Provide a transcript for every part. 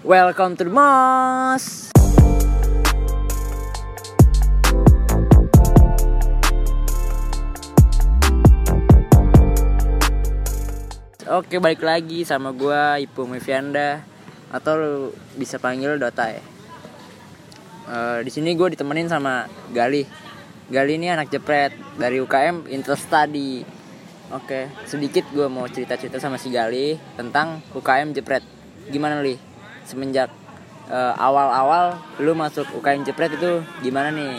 Welcome to the Mos. Oke, balik lagi sama gua Ipu Mevianda atau lu bisa panggil Dota ya. Eh, di sini gue ditemenin sama Gali. Gali ini anak jepret dari UKM Interstudy. Oke, sedikit gue mau cerita-cerita sama si Gali tentang UKM jepret. Gimana li? Semenjak eh, awal-awal lu masuk UKM jepret itu gimana nih?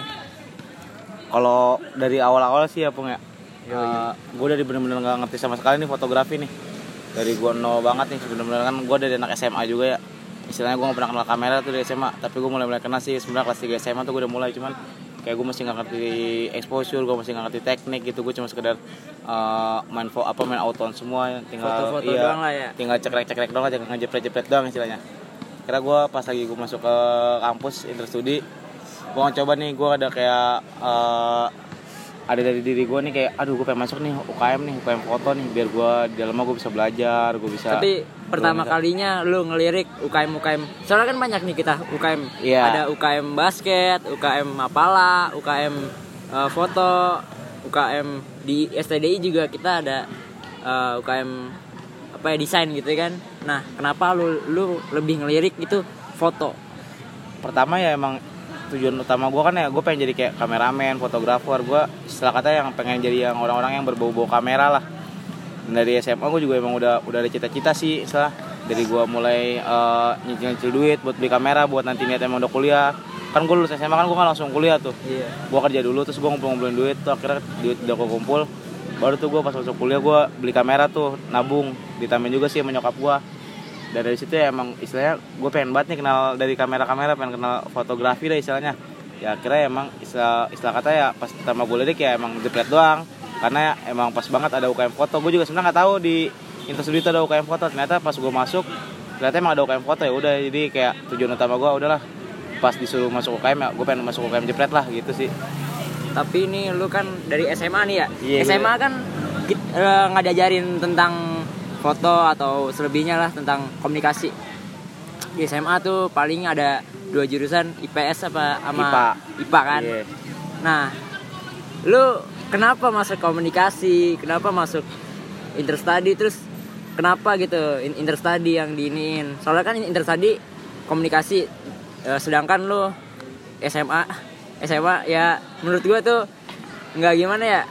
Kalau dari awal-awal sih ya Pung ya. Yoi. gue dari bener-bener nggak ngerti sama sekali nih fotografi nih. Dari gue nol banget nih bener-bener kan gue dari anak SMA juga ya. Istilahnya gue gak pernah kenal kamera tuh dari SMA, tapi gue mulai-mulai kenal sih sebenarnya kelas 3 SMA tuh gue udah mulai cuman kayak gue masih nggak ngerti exposure, gue masih nggak ngerti teknik gitu, gue cuma sekedar eh, main fo apa main auton semua, tinggal Foto-foto iya, doang lah ya. tinggal cekrek-cekrek doang aja ngejepret-jepret doang istilahnya. Kira gue pas lagi gue masuk ke kampus interstudi, gue coba nih gue ada kayak eh, ada dari diri gue nih kayak aduh gue pengen masuk nih UKM nih UKM foto nih biar gue di dalamnya gue bisa belajar gue bisa Tapi pertama bisa- kalinya lu ngelirik UKM UKM. Soalnya kan banyak nih kita UKM. Iya. Ada UKM basket, UKM mapala, UKM eh, foto, UKM di STDI juga kita ada eh, UKM apa ya desain gitu kan. Nah, kenapa lu lu lebih ngelirik itu foto? pertama ya emang tujuan utama gue kan ya gue pengen jadi kayak kameramen fotografer gue istilah kata yang pengen jadi yang orang-orang yang berbau-bau kamera lah dari SMA gue juga emang udah udah ada cita-cita sih istilah dari gue mulai eh, nyicil-nyicil duit buat beli kamera buat nanti niat emang udah kuliah kan gue lulus SMA kan gue kan langsung kuliah tuh Iya. gue kerja dulu terus gue ngumpul-ngumpulin duit tuh akhirnya duit udah gue kumpul baru tuh gue pas masuk kuliah gue beli kamera tuh nabung. Ditambahin juga sih sama nyokap gue dan dari situ ya emang istilahnya gue pengen banget nih kenal dari kamera-kamera pengen kenal fotografi lah istilahnya. Ya akhirnya emang istilah istilah kata ya pas pertama gue lirik ya emang jepret doang. Karena emang pas banget ada UKM foto. Gue juga sebenarnya nggak tahu di Interstudi itu ada UKM foto. Ternyata pas gue masuk ternyata emang ada UKM foto ya. Udah jadi kayak tujuan utama gue udahlah. Pas disuruh masuk UKM ya gue pengen masuk UKM jepret lah gitu sih Tapi ini lu kan dari SMA nih ya. Iya, SMA kan eh, nggak diajarin tentang foto atau selebihnya lah tentang komunikasi. Di SMA tuh paling ada dua jurusan IPS apa sama IPA. IPA kan. Iya. Nah, lu kenapa masuk komunikasi? Kenapa masuk interstudy terus kenapa gitu in- interstudy yang diinin? Soalnya kan interstudy komunikasi eh, sedangkan lu SMA SMA ya menurut gua tuh nggak gimana ya?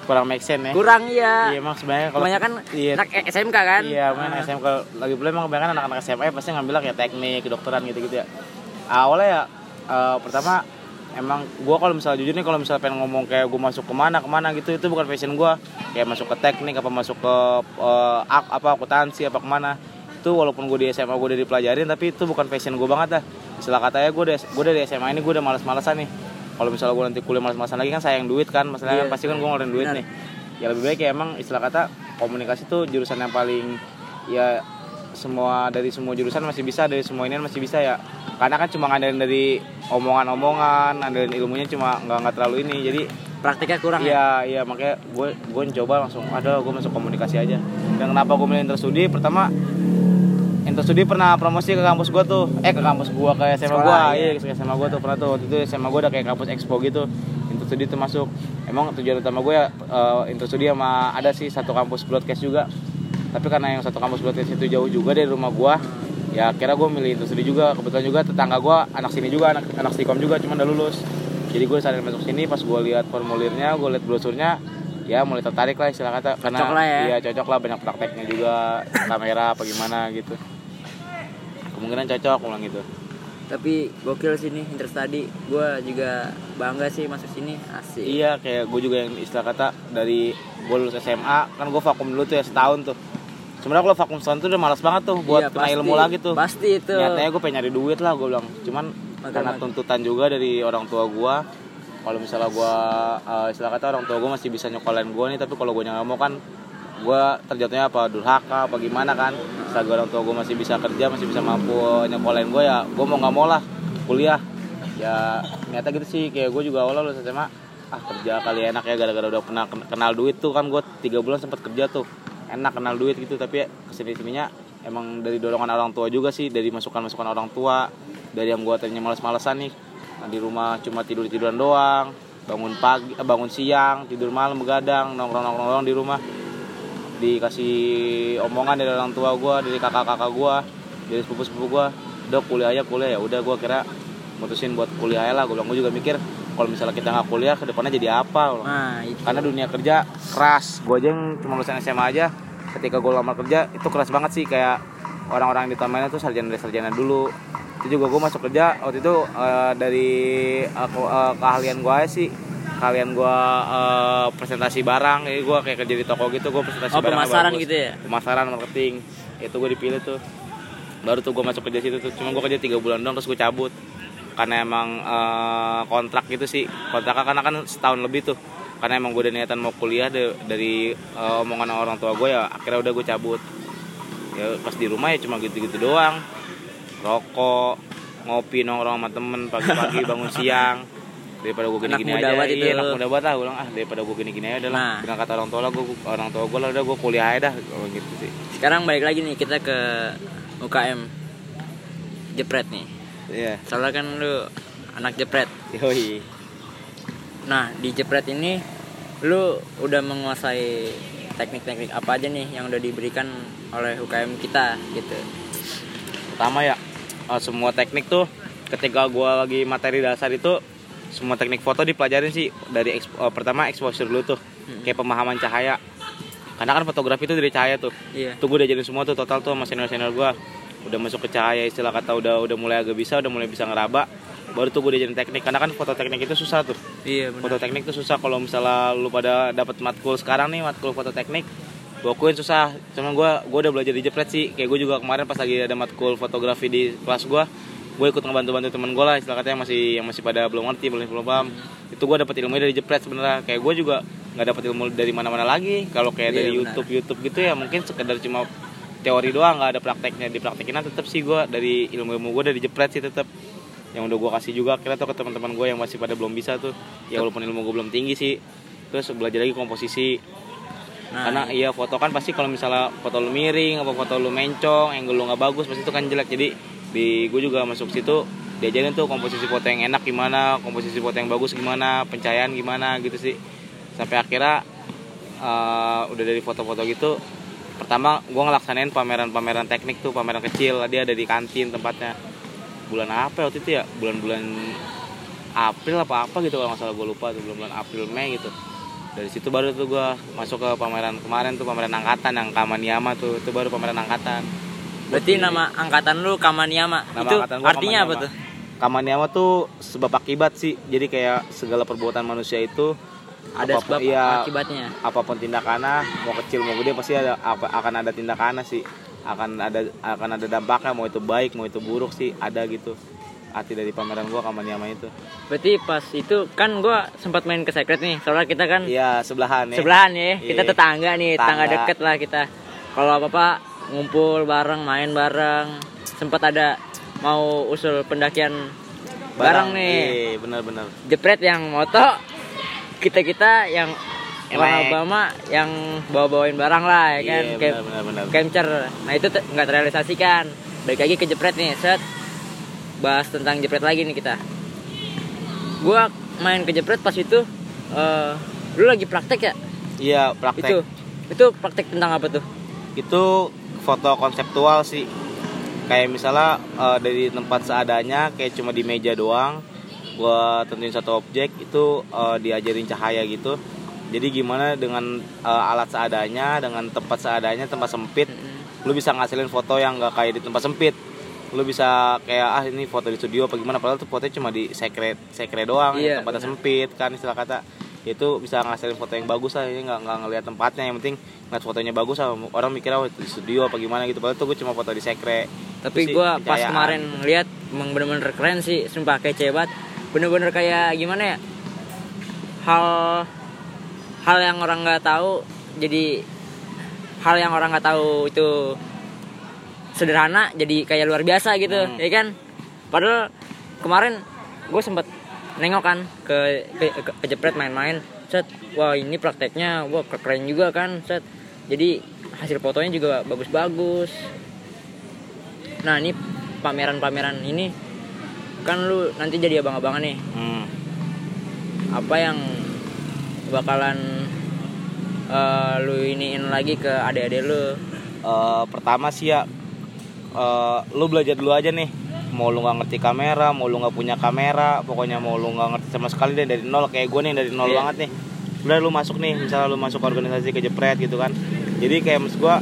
Kurang make sense ya. Kurang ya Iya emang sebenarnya kalau kebanyakan iya, anak SMK kan? Iya main Ah. SMK lagi pula emang kebanyakan anak-anak SMA pasti ngambil kayak teknik, kedokteran gitu-gitu ya. Awalnya ya eh, pertama emang gua kalau misalnya jujur nih kalau misalnya pengen ngomong kayak gua masuk ke mana ke mana gitu itu bukan passion gua. Kayak masuk ke teknik apa masuk ke ak- apa akuntansi apa ke mana. Itu walaupun gue di SMA gue udah dipelajarin tapi itu bukan passion gue banget dah istilah katanya gue udah gue dari SMA ini gue udah malas-malasan nih. Kalau misalnya gue nanti kuliah malas-malasan lagi kan sayang duit kan. Masalahnya Iya. kan pasti kan gue ngeluarin duit Benar. nih. Ya lebih baik ya emang istilah kata komunikasi tuh jurusan yang paling ya semua dari semua jurusan masih bisa dari semua ini masih bisa ya. Karena kan cuma ngandelin dari omongan-omongan ngandelin ilmunya cuma nggak nggak terlalu ini. Jadi praktiknya kurang ya? Iya iya makanya gue gue coba langsung ada gue masuk komunikasi aja. Dan kenapa gue milih interstudi? Pertama interstudi pernah promosi ke kampus gue tuh. Eh ke kampus gue ke SMA gue Sekolah, iya iya. ke SMA gue tuh pernah tuh. Waktu itu SMA gue udah kayak kampus expo gitu. Interstudi tuh masuk. Emang tujuan utama gue ya eh, interstudi sama ada sih satu kampus broadcast juga. Tapi karena yang satu kampus broadcast itu jauh juga dari rumah gue ya kira gue milih interstudi juga. Kebetulan juga tetangga gue anak sini juga anak anak stikom juga cuma udah lulus. Jadi gue sadar masuk sini pas gue lihat formulirnya gue lihat brosurnya ya mulai tertarik lah istilah kata. Karena Cocok lah ya. iya cocok lah banyak prakteknya juga kamera apa gimana gitu kemungkinan cocok ulang gitu. Tapi gokil sini interstudy gua juga bangga sih masuk sini. Asik. Iya kayak gue juga yang istilah kata dari gue lulus SMA kan gue vakum dulu tuh ya setahun tuh. Sebenarnya kalau vakum setahun tuh udah malas banget tuh buat Iya, kena pasti. ilmu lagi tuh. Pasti itu. Nyatanya gue pengen nyari duit lah gue bilang. Cuman Makan- karena makan. tuntutan juga dari orang tua gue kalau misalnya gue uh, istilah kata orang tua gue masih bisa nyokolin gue nih tapi kalau gue nggak mau kan gue terjatuhnya apa durhaka apa gimana kan selagi orang tua gue masih bisa kerja masih bisa mampu nyokolin gue ya gue mau nggak mau lah kuliah. Ya ternyata gitu sih kayak gue juga awalnya lulus SMA ah kerja kali enak ya gara-gara udah pernah ken- kenal duit tuh kan gue tiga bulan sempat kerja tuh. Enak kenal duit gitu tapi ya ke sini sininya emang dari dorongan orang tua juga sih dari masukan masukan orang tua dari yang gue tadinya males-malesan nih. Nah, di rumah cuma tidur tiduran doang bangun pagi eh, bangun siang tidur malam begadang nongkrong nongkrong di rumah dikasih omongan dari orang tua gue dari kakak-kakak gue dari sepupu-sepupu gue udah kuliah aja kuliah. Ya udah gue kira mutusin buat kuliah aja lah. Gue bilang gue juga mikir kalau misalnya kita nggak kuliah ke depannya jadi apa? Bilang. nah itu. Karena dunia kerja keras. Gue aja yang cuma lulusan SMA aja ketika gue lamar kerja itu keras banget sih. Kayak orang-orang yang ditamainnya tuh sarjana sarjana dulu. Itu juga gue masuk kerja waktu itu eh, dari eh, keahlian gue sih keahlian gue eh, presentasi barang jadi gue kayak kerja di toko gitu gue presentasi oh barang pemasaran gitu ya? Pemasaran marketing itu gue dipilih tuh. Baru tuh gue masuk kerja situ tuh cuma gue kerja tiga bulan dong terus gue cabut. Karena emang eh, kontrak gitu sih kontraknya karena kan setahun lebih tuh. Karena emang gue udah niatan mau kuliah de- dari eh, omongan orang tua gue ya akhirnya udah gue cabut. Ya pas di rumah ya cuma gitu-gitu doang. Rokok ngopi nongkrong sama temen pagi-pagi bangun siang daripada gue gini-gini muda aja. itu. iya anak muda banget lah gue bilang ah daripada gue gini-gini aja udah lah. Nah. dengan kata orang tua lah gue orang tua gue lah udah gue kuliah aja dah gitu sih. Sekarang balik lagi nih kita ke UKM jepret nih. Iya. Soalnya kan lu anak jepret. Yoi. Nah di jepret ini lu udah menguasai teknik-teknik apa aja nih yang udah diberikan oleh UKM kita gitu. Pertama ya eh, semua teknik tuh ketika gua lagi materi dasar itu semua teknik foto dipelajarin sih. Dari eh, pertama exposure dulu tuh. Hmm. kayak pemahaman cahaya. Karena kan fotografi itu dari cahaya tuh. Iya. Itu gue udah jadi semua tuh total tuh sama senior senior gue udah masuk ke cahaya istilah kata udah udah mulai agak bisa udah mulai bisa ngeraba baru tuh gue diajarin teknik. Karena kan foto teknik itu susah tuh. Iya foto teknik tuh susah. Kalau misalnya lu pada dapat matkul sekarang nih matkul foto teknik gue akuin susah. Cuman gue gue udah belajar di jepret sih. Kayak gue juga kemarin pas lagi ada matkul fotografi di kelas gue gue ikut ngebantu bantu temen gue lah istilah katanya yang masih yang masih pada belum ngerti belum belum paham. Itu gue dapet ilmunya dari jepret sebenarnya. Kayak gue juga nggak dapet ilmu dari mana-mana lagi. Kalau kayak Iya, dari benar. YouTube YouTube gitu ya mungkin sekedar cuma teori doang nggak ada prakteknya. Dipraktekin tetap sih gue dari ilmu-ilmu gue dari jepret sih tetap yang udah gue kasih juga kira tuh ke teman-teman gue yang masih pada belum bisa tuh. Ya walaupun ilmu gue belum tinggi sih. Terus belajar lagi komposisi. Nah. Karena iya foto kan pasti kalau misalnya foto lu miring apa foto lu mencong angle lu nggak bagus pasti itu kan jelek. Jadi di gue juga masuk situ diajarin tuh komposisi foto yang enak gimana komposisi foto yang bagus gimana pencahayaan gimana gitu sih. Sampai akhirnya eh, udah dari foto-foto gitu pertama gue ngelaksanain pameran-pameran teknik tuh pameran kecil dia ada di kantin tempatnya. Bulan apa ya waktu itu ya? Bulan-bulan April apa apa gitu kalau nggak salah gue lupa tuh bulan-bulan April Mei gitu. Dari situ baru tuh gue masuk ke pameran kemarin tuh pameran angkatan yang Kamaniama tuh itu baru pameran angkatan berarti nama angkatan lu Kamaniama. Nama itu angkatan gua artinya apa Kamaniama. tuh? Kamaniama tuh sebab akibat sih. Jadi kayak segala perbuatan manusia itu ada apapun- sebab iya, akibatnya. apa pun tindakannya mau kecil mau gede pasti ada apa- akan ada tindakannya sih. Akan ada akan ada dampaknya mau itu baik mau itu buruk sih ada gitu. Arti dari pameran gua Kamaniama itu. Berarti pas itu kan gua sempat main ke secret nih soalnya kita kan iya sebelahan ya. Sebelahan ya kita Iya. tetangga nih tetangga deket lah kita. Kalau apa apa ngumpul bareng main bareng sempat ada mau usul pendakian bareng, nih iya benar-benar jepret yang moto kita kita yang Obama yang bawa bawain barang lah ya kan iya benar Camcer. Nah itu nggak terrealisasikan. Balik lagi ke jepret nih, set. Bahas tentang jepret lagi nih kita. Gua main ke jepret pas itu eh lu lagi praktek ya? iya praktek Itu. Itu praktek tentang apa tuh? itu foto konseptual sih. Kayak misalnya eh, dari tempat seadanya kayak cuma di meja doang gua tentuin satu objek itu eh, diajarin cahaya gitu. Jadi gimana dengan eh, alat seadanya dengan tempat seadanya tempat sempit lu bisa ngasilin foto yang nggak kayak di tempat sempit. Lu bisa kayak ah ini foto di studio apa gimana? Padahal tuh fotonya cuma di secret secret doang tempatnya benar. sempit kan istilah kata itu bisa ngasilin foto yang bagus lah ini nggak nggak ngelihat tempatnya. Yang penting ngeliat fotonya bagus lah. Orang mikirnya oh, di studio apa gimana? Gitu. Padahal tuh gue cuma foto di sekre Tapi gua pas kemarin lihat emang bener-bener keren sih, sumpah kece banget. Bener-bener kayak gimana ya? Hal hal yang orang nggak tahu jadi hal yang orang nggak tahu itu sederhana jadi kayak luar biasa gitu. Hmm. ya kan? Padahal kemarin gue sempet nengok kan ke ke, ke, ke Jepret main-main. Set wah ini prakteknya wah keren juga kan set. Jadi hasil fotonya juga bagus-bagus. Nah ini pameran-pameran ini kan lu nanti jadi abang-abangan nih. Hmm. apa yang bakalan eh, lu iniin lagi ke adik-adik lu? Eh, pertama sih ya eh, lu belajar dulu aja nih mau lu nggak ngerti kamera mau lu nggak punya kamera pokoknya mau lu nggak ngerti sama sekali deh dari nol. Kayak gue nih dari nol Iya. banget nih. Udah lu masuk nih misalnya lu masuk organisasi kejepret gitu kan. Jadi kayak maksud gue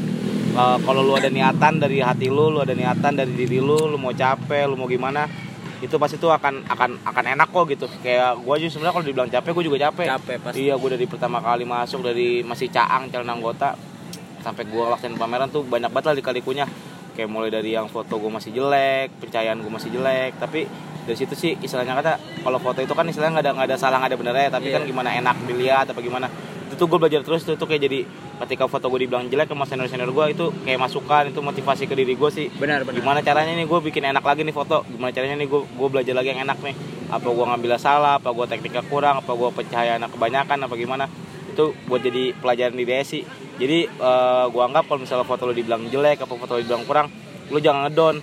eh, kalau lu ada niatan dari hati lu lu ada niatan dari diri lu lu mau capek lu mau gimana itu pasti tuh akan akan akan enak kok gitu. Kayak gue aja sebenarnya kalau dibilang capek gue juga capek. Capek pasti. Iya, gue dari pertama kali masuk dari masih caang calon anggota sampai gue laksain pameran tuh banyak banget lah lika-likunya. Kayak mulai dari yang foto gue masih jelek, pencahayaan gue masih jelek, tapi dari situ sih istilahnya kata kalau foto itu kan istilahnya nggak ada nggak ada salah nggak ada benernya, tapi Iya. kan gimana enak dilihat apa gimana. Itu tuh gue belajar terus tuh, itu kayak jadi ketika foto gue dibilang jelek sama senior senior gue itu kayak masukan itu motivasi ke diri gue sih. Benar benar. Gimana caranya nih gue bikin enak lagi nih foto? Gimana caranya nih gue gue belajar lagi yang enak nih? Apa gue ngambil salah? Apa gue tekniknya kurang? Apa gue pencahayaan kebanyakan? Apa gimana? Itu buat jadi pelajaran di DSI jadi eh, gue anggap kalau misalnya foto lo dibilang jelek apa foto lo dibilang kurang lu jangan ngedon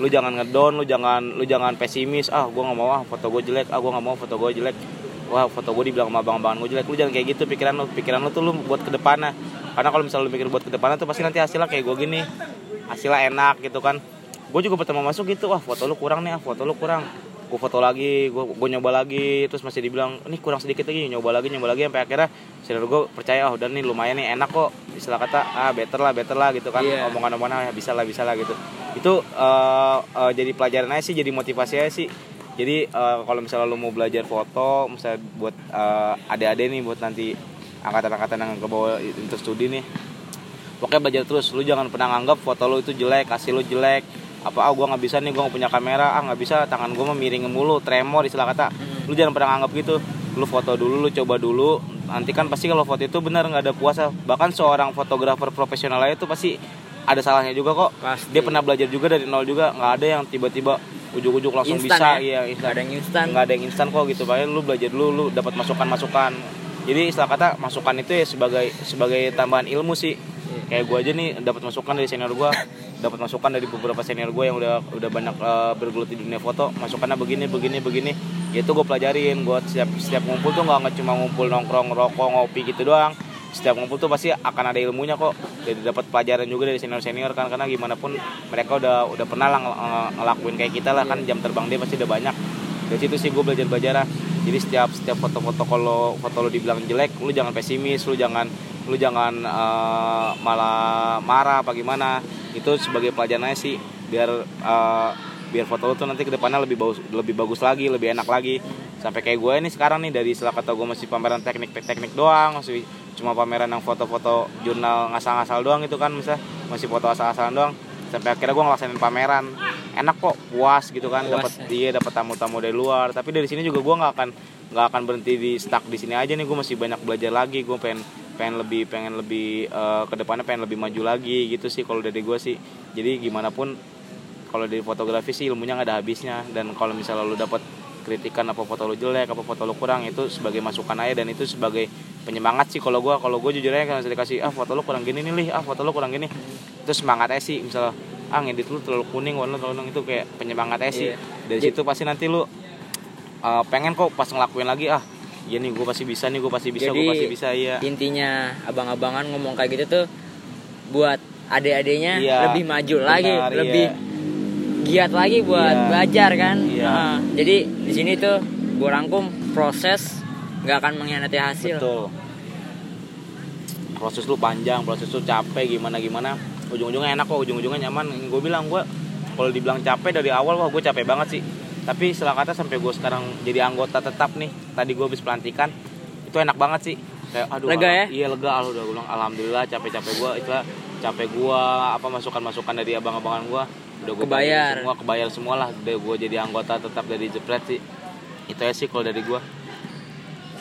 lu jangan ngedon lu jangan lu jangan pesimis ah gue nggak mau ah foto gue jelek ah gue nggak mau foto gue jelek. Wah foto gue dibilang sama abang-abangan gue jelek. Lu jangan kayak gitu pikiran lu pikiran lu tuh lu buat ke depannya. Karena kalau misalnya lu mikir buat ke depannya tuh pasti nanti hasilnya kayak gue gini hasilnya enak gitu kan. Gue juga pertama masuk gitu wah foto lu kurang nih ah foto lu kurang gue foto lagi gue gue nyoba lagi terus masih dibilang ini kurang sedikit lagi nyoba lagi nyoba lagi sampai akhirnya senior gue percaya oh udah nih lumayan nih enak kok. Istilah kata ah better lah better lah gitu kan Iya. omongan-omongan ah, bisa lah bisa lah gitu. Itu eh, eh, jadi pelajaran aja sih jadi motivasi aja sih. Jadi eh, kalau misalnya lu mau belajar foto misalnya buat eh, adik-adik nih buat nanti angkatan-angkatan yang ke bawah untuk studi nih pokoknya belajar terus. Lu jangan pernah nganggap foto lu itu jelek hasil lu jelek apa ah gua nggak bisa nih gua nggak punya kamera. Ah nggak bisa tangan mah miring mulu tremor istilah kata. Lu jangan pernah nganggap gitu. Lu foto dulu lu coba dulu. Nanti kan pasti kalau foto itu benar nggak ada puasa. Bahkan seorang fotografer profesional aja itu pasti ada salahnya juga kok. Pasti. Dia pernah belajar juga dari nol juga. Nggak ada yang tiba-tiba ujuk-ujuk langsung Instan bisa. ya? iya instan. ada yang instan. Nggak ada yang instan kok gitu. Makanya lu belajar dulu lu dapat masukan-masukan. Jadi istilah kata masukan itu ya sebagai sebagai tambahan ilmu sih kayak gue aja nih dapat masukan dari senior gue dapat masukan dari beberapa senior gue yang udah udah banyak eh, bergelut di dunia foto. Masukannya begini begini begini. Ya itu gue pelajarin gue setiap setiap ngumpul tuh nggak cuma ngumpul nongkrong rokok ngopi gitu doang. Setiap ngumpul tuh pasti akan ada ilmunya kok. Jadi dapat pelajaran juga dari senior senior kan karena gimana pun mereka udah udah pernah ngel- ngelakuin kayak kita lah kan. Jam terbang dia pasti udah banyak. Dari situ sih gue belajar belajar jadi setiap setiap foto-foto kalau foto lu dibilang jelek lu jangan pesimis lu jangan lu jangan eh, malah marah apa gimana. Itu sebagai pelajaran aja sih biar eh, biar foto lu tuh nanti ke depannya lebih bagus lebih bagus lagi lebih enak lagi. Sampai kayak gue ini sekarang nih dari setelah kata gue masih pameran teknik teknik doang masih cuma pameran yang foto-foto jurnal ngasal-ngasal doang gitu kan misal. Masih foto asal-asalan doang. Sampai akhirnya gue ngelaksanain pameran. Enak kok puas gitu kan dapat ya. dia dapat tamu-tamu dari luar. Tapi dari sini juga gue nggak akan nggak akan berhenti di stuck di sini aja nih gue masih banyak belajar lagi gue pengen pengen lebih pengen lebih eh, ke depannya pengen lebih maju lagi gitu sih kalau dari gue sih. Jadi gimana pun kalau dari fotografi sih ilmunya nggak ada habisnya. Dan kalau misalnya lu dapat kritikan apa foto lu jelek apa foto lu kurang itu sebagai masukan aja. Dan itu sebagai penyemangat sih kalau gue kalau gue jujur aja kalau misalnya dikasih ah foto lu kurang gini nih lih. Ah foto lu kurang gini. Itu semangat aja sih. Misalnya ah ngedit lu terlalu kuning warna lu terlalu kuning. Itu kayak penyemangat aja sih. Iya. dari situ pasti nanti lu uh, pengen kok pas ngelakuin lagi ah iya nih gue pasti bisa nih gue pasti bisa gue pasti bisa iya intinya abang-abangan ngomong kayak gitu tuh buat adik-adiknya Iya, lebih maju lagi benar, lebih iya. giat lagi buat Iya. belajar kan Iya. Heeh. jadi di sini tuh gue rangkum proses nggak akan mengkhianati hasil betul proses lu panjang proses lu capek gimana gimana ujung-ujungnya enak kok ujung-ujungnya nyaman gue bilang gue kalau dibilang capek dari awal wah gue capek banget sih tapi setelah kata sampai gue sekarang jadi anggota tetap nih. Tadi gue habis pelantikan. Itu enak banget sih. Kayak aduh Lega ya? iya lega al udah gue bilang alhamdulillah capek-capek gue itu capek gue apa masukan-masukan dari abang-abangan gue udah gue Kebayar. semua kebayar semua lah udah gue jadi anggota tetap dari jepret sih. Itu ya sih kalau dari gue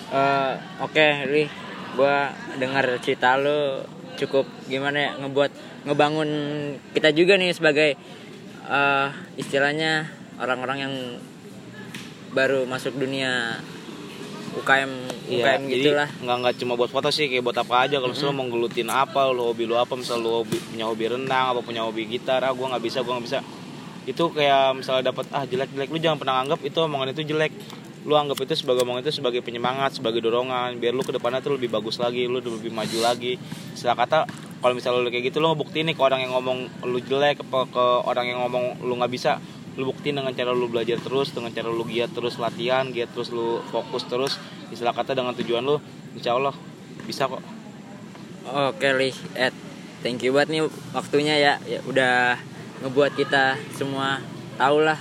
Eh, oke Ri. Gua dengar cerita lu cukup gimana ya ngebuat ngebangun kita juga nih sebagai eh istilahnya orang-orang yang baru masuk dunia UKM UKM jadi gitulah. nggak nggak cuma buat foto sih kayak buat apa aja. Kalau misalnya mau ngelutin apa lo hobi lo apa misal lo hobi, punya hobi renang apa punya hobi gitar ah gue nggak bisa gue nggak bisa. Itu kayak misalnya dapat ah jelek jelek lu jangan pernah anggap itu omongan itu jelek. Lu anggap itu sebagai omongan itu sebagai penyemangat sebagai dorongan biar lu ke depannya tuh lebih bagus lagi lu lebih maju lagi. Istilah kata kalau misalnya lu kayak gitu lu ngebuktiin nih ke orang yang ngomong lu jelek ke, ke orang yang ngomong lu nggak bisa lu buktiin dengan cara lu belajar terus dengan cara lu giat terus latihan giat terus lu fokus terus istilah kata dengan tujuan lu insya Allah bisa kok. Oke Li, Ed, thank you buat nih waktunya ya, ya udah ngebuat kita semua tahu lah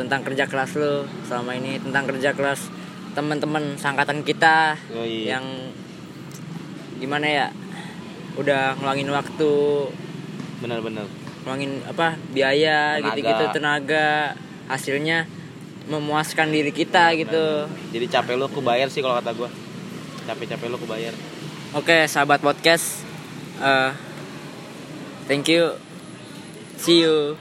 tentang kerja keras lo selama ini, tentang kerja keras teman-teman sangkatan kita Yoi. yang gimana ya, udah ngelangin waktu, bener-bener ngelangin apa biaya gitu-gitu tenaga, hasilnya memuaskan diri kita gitu. jadi capek lu kebayar sih kalau kata gua capek-capek lu kebayar Oke, sahabat podcast. eh thank you. See you.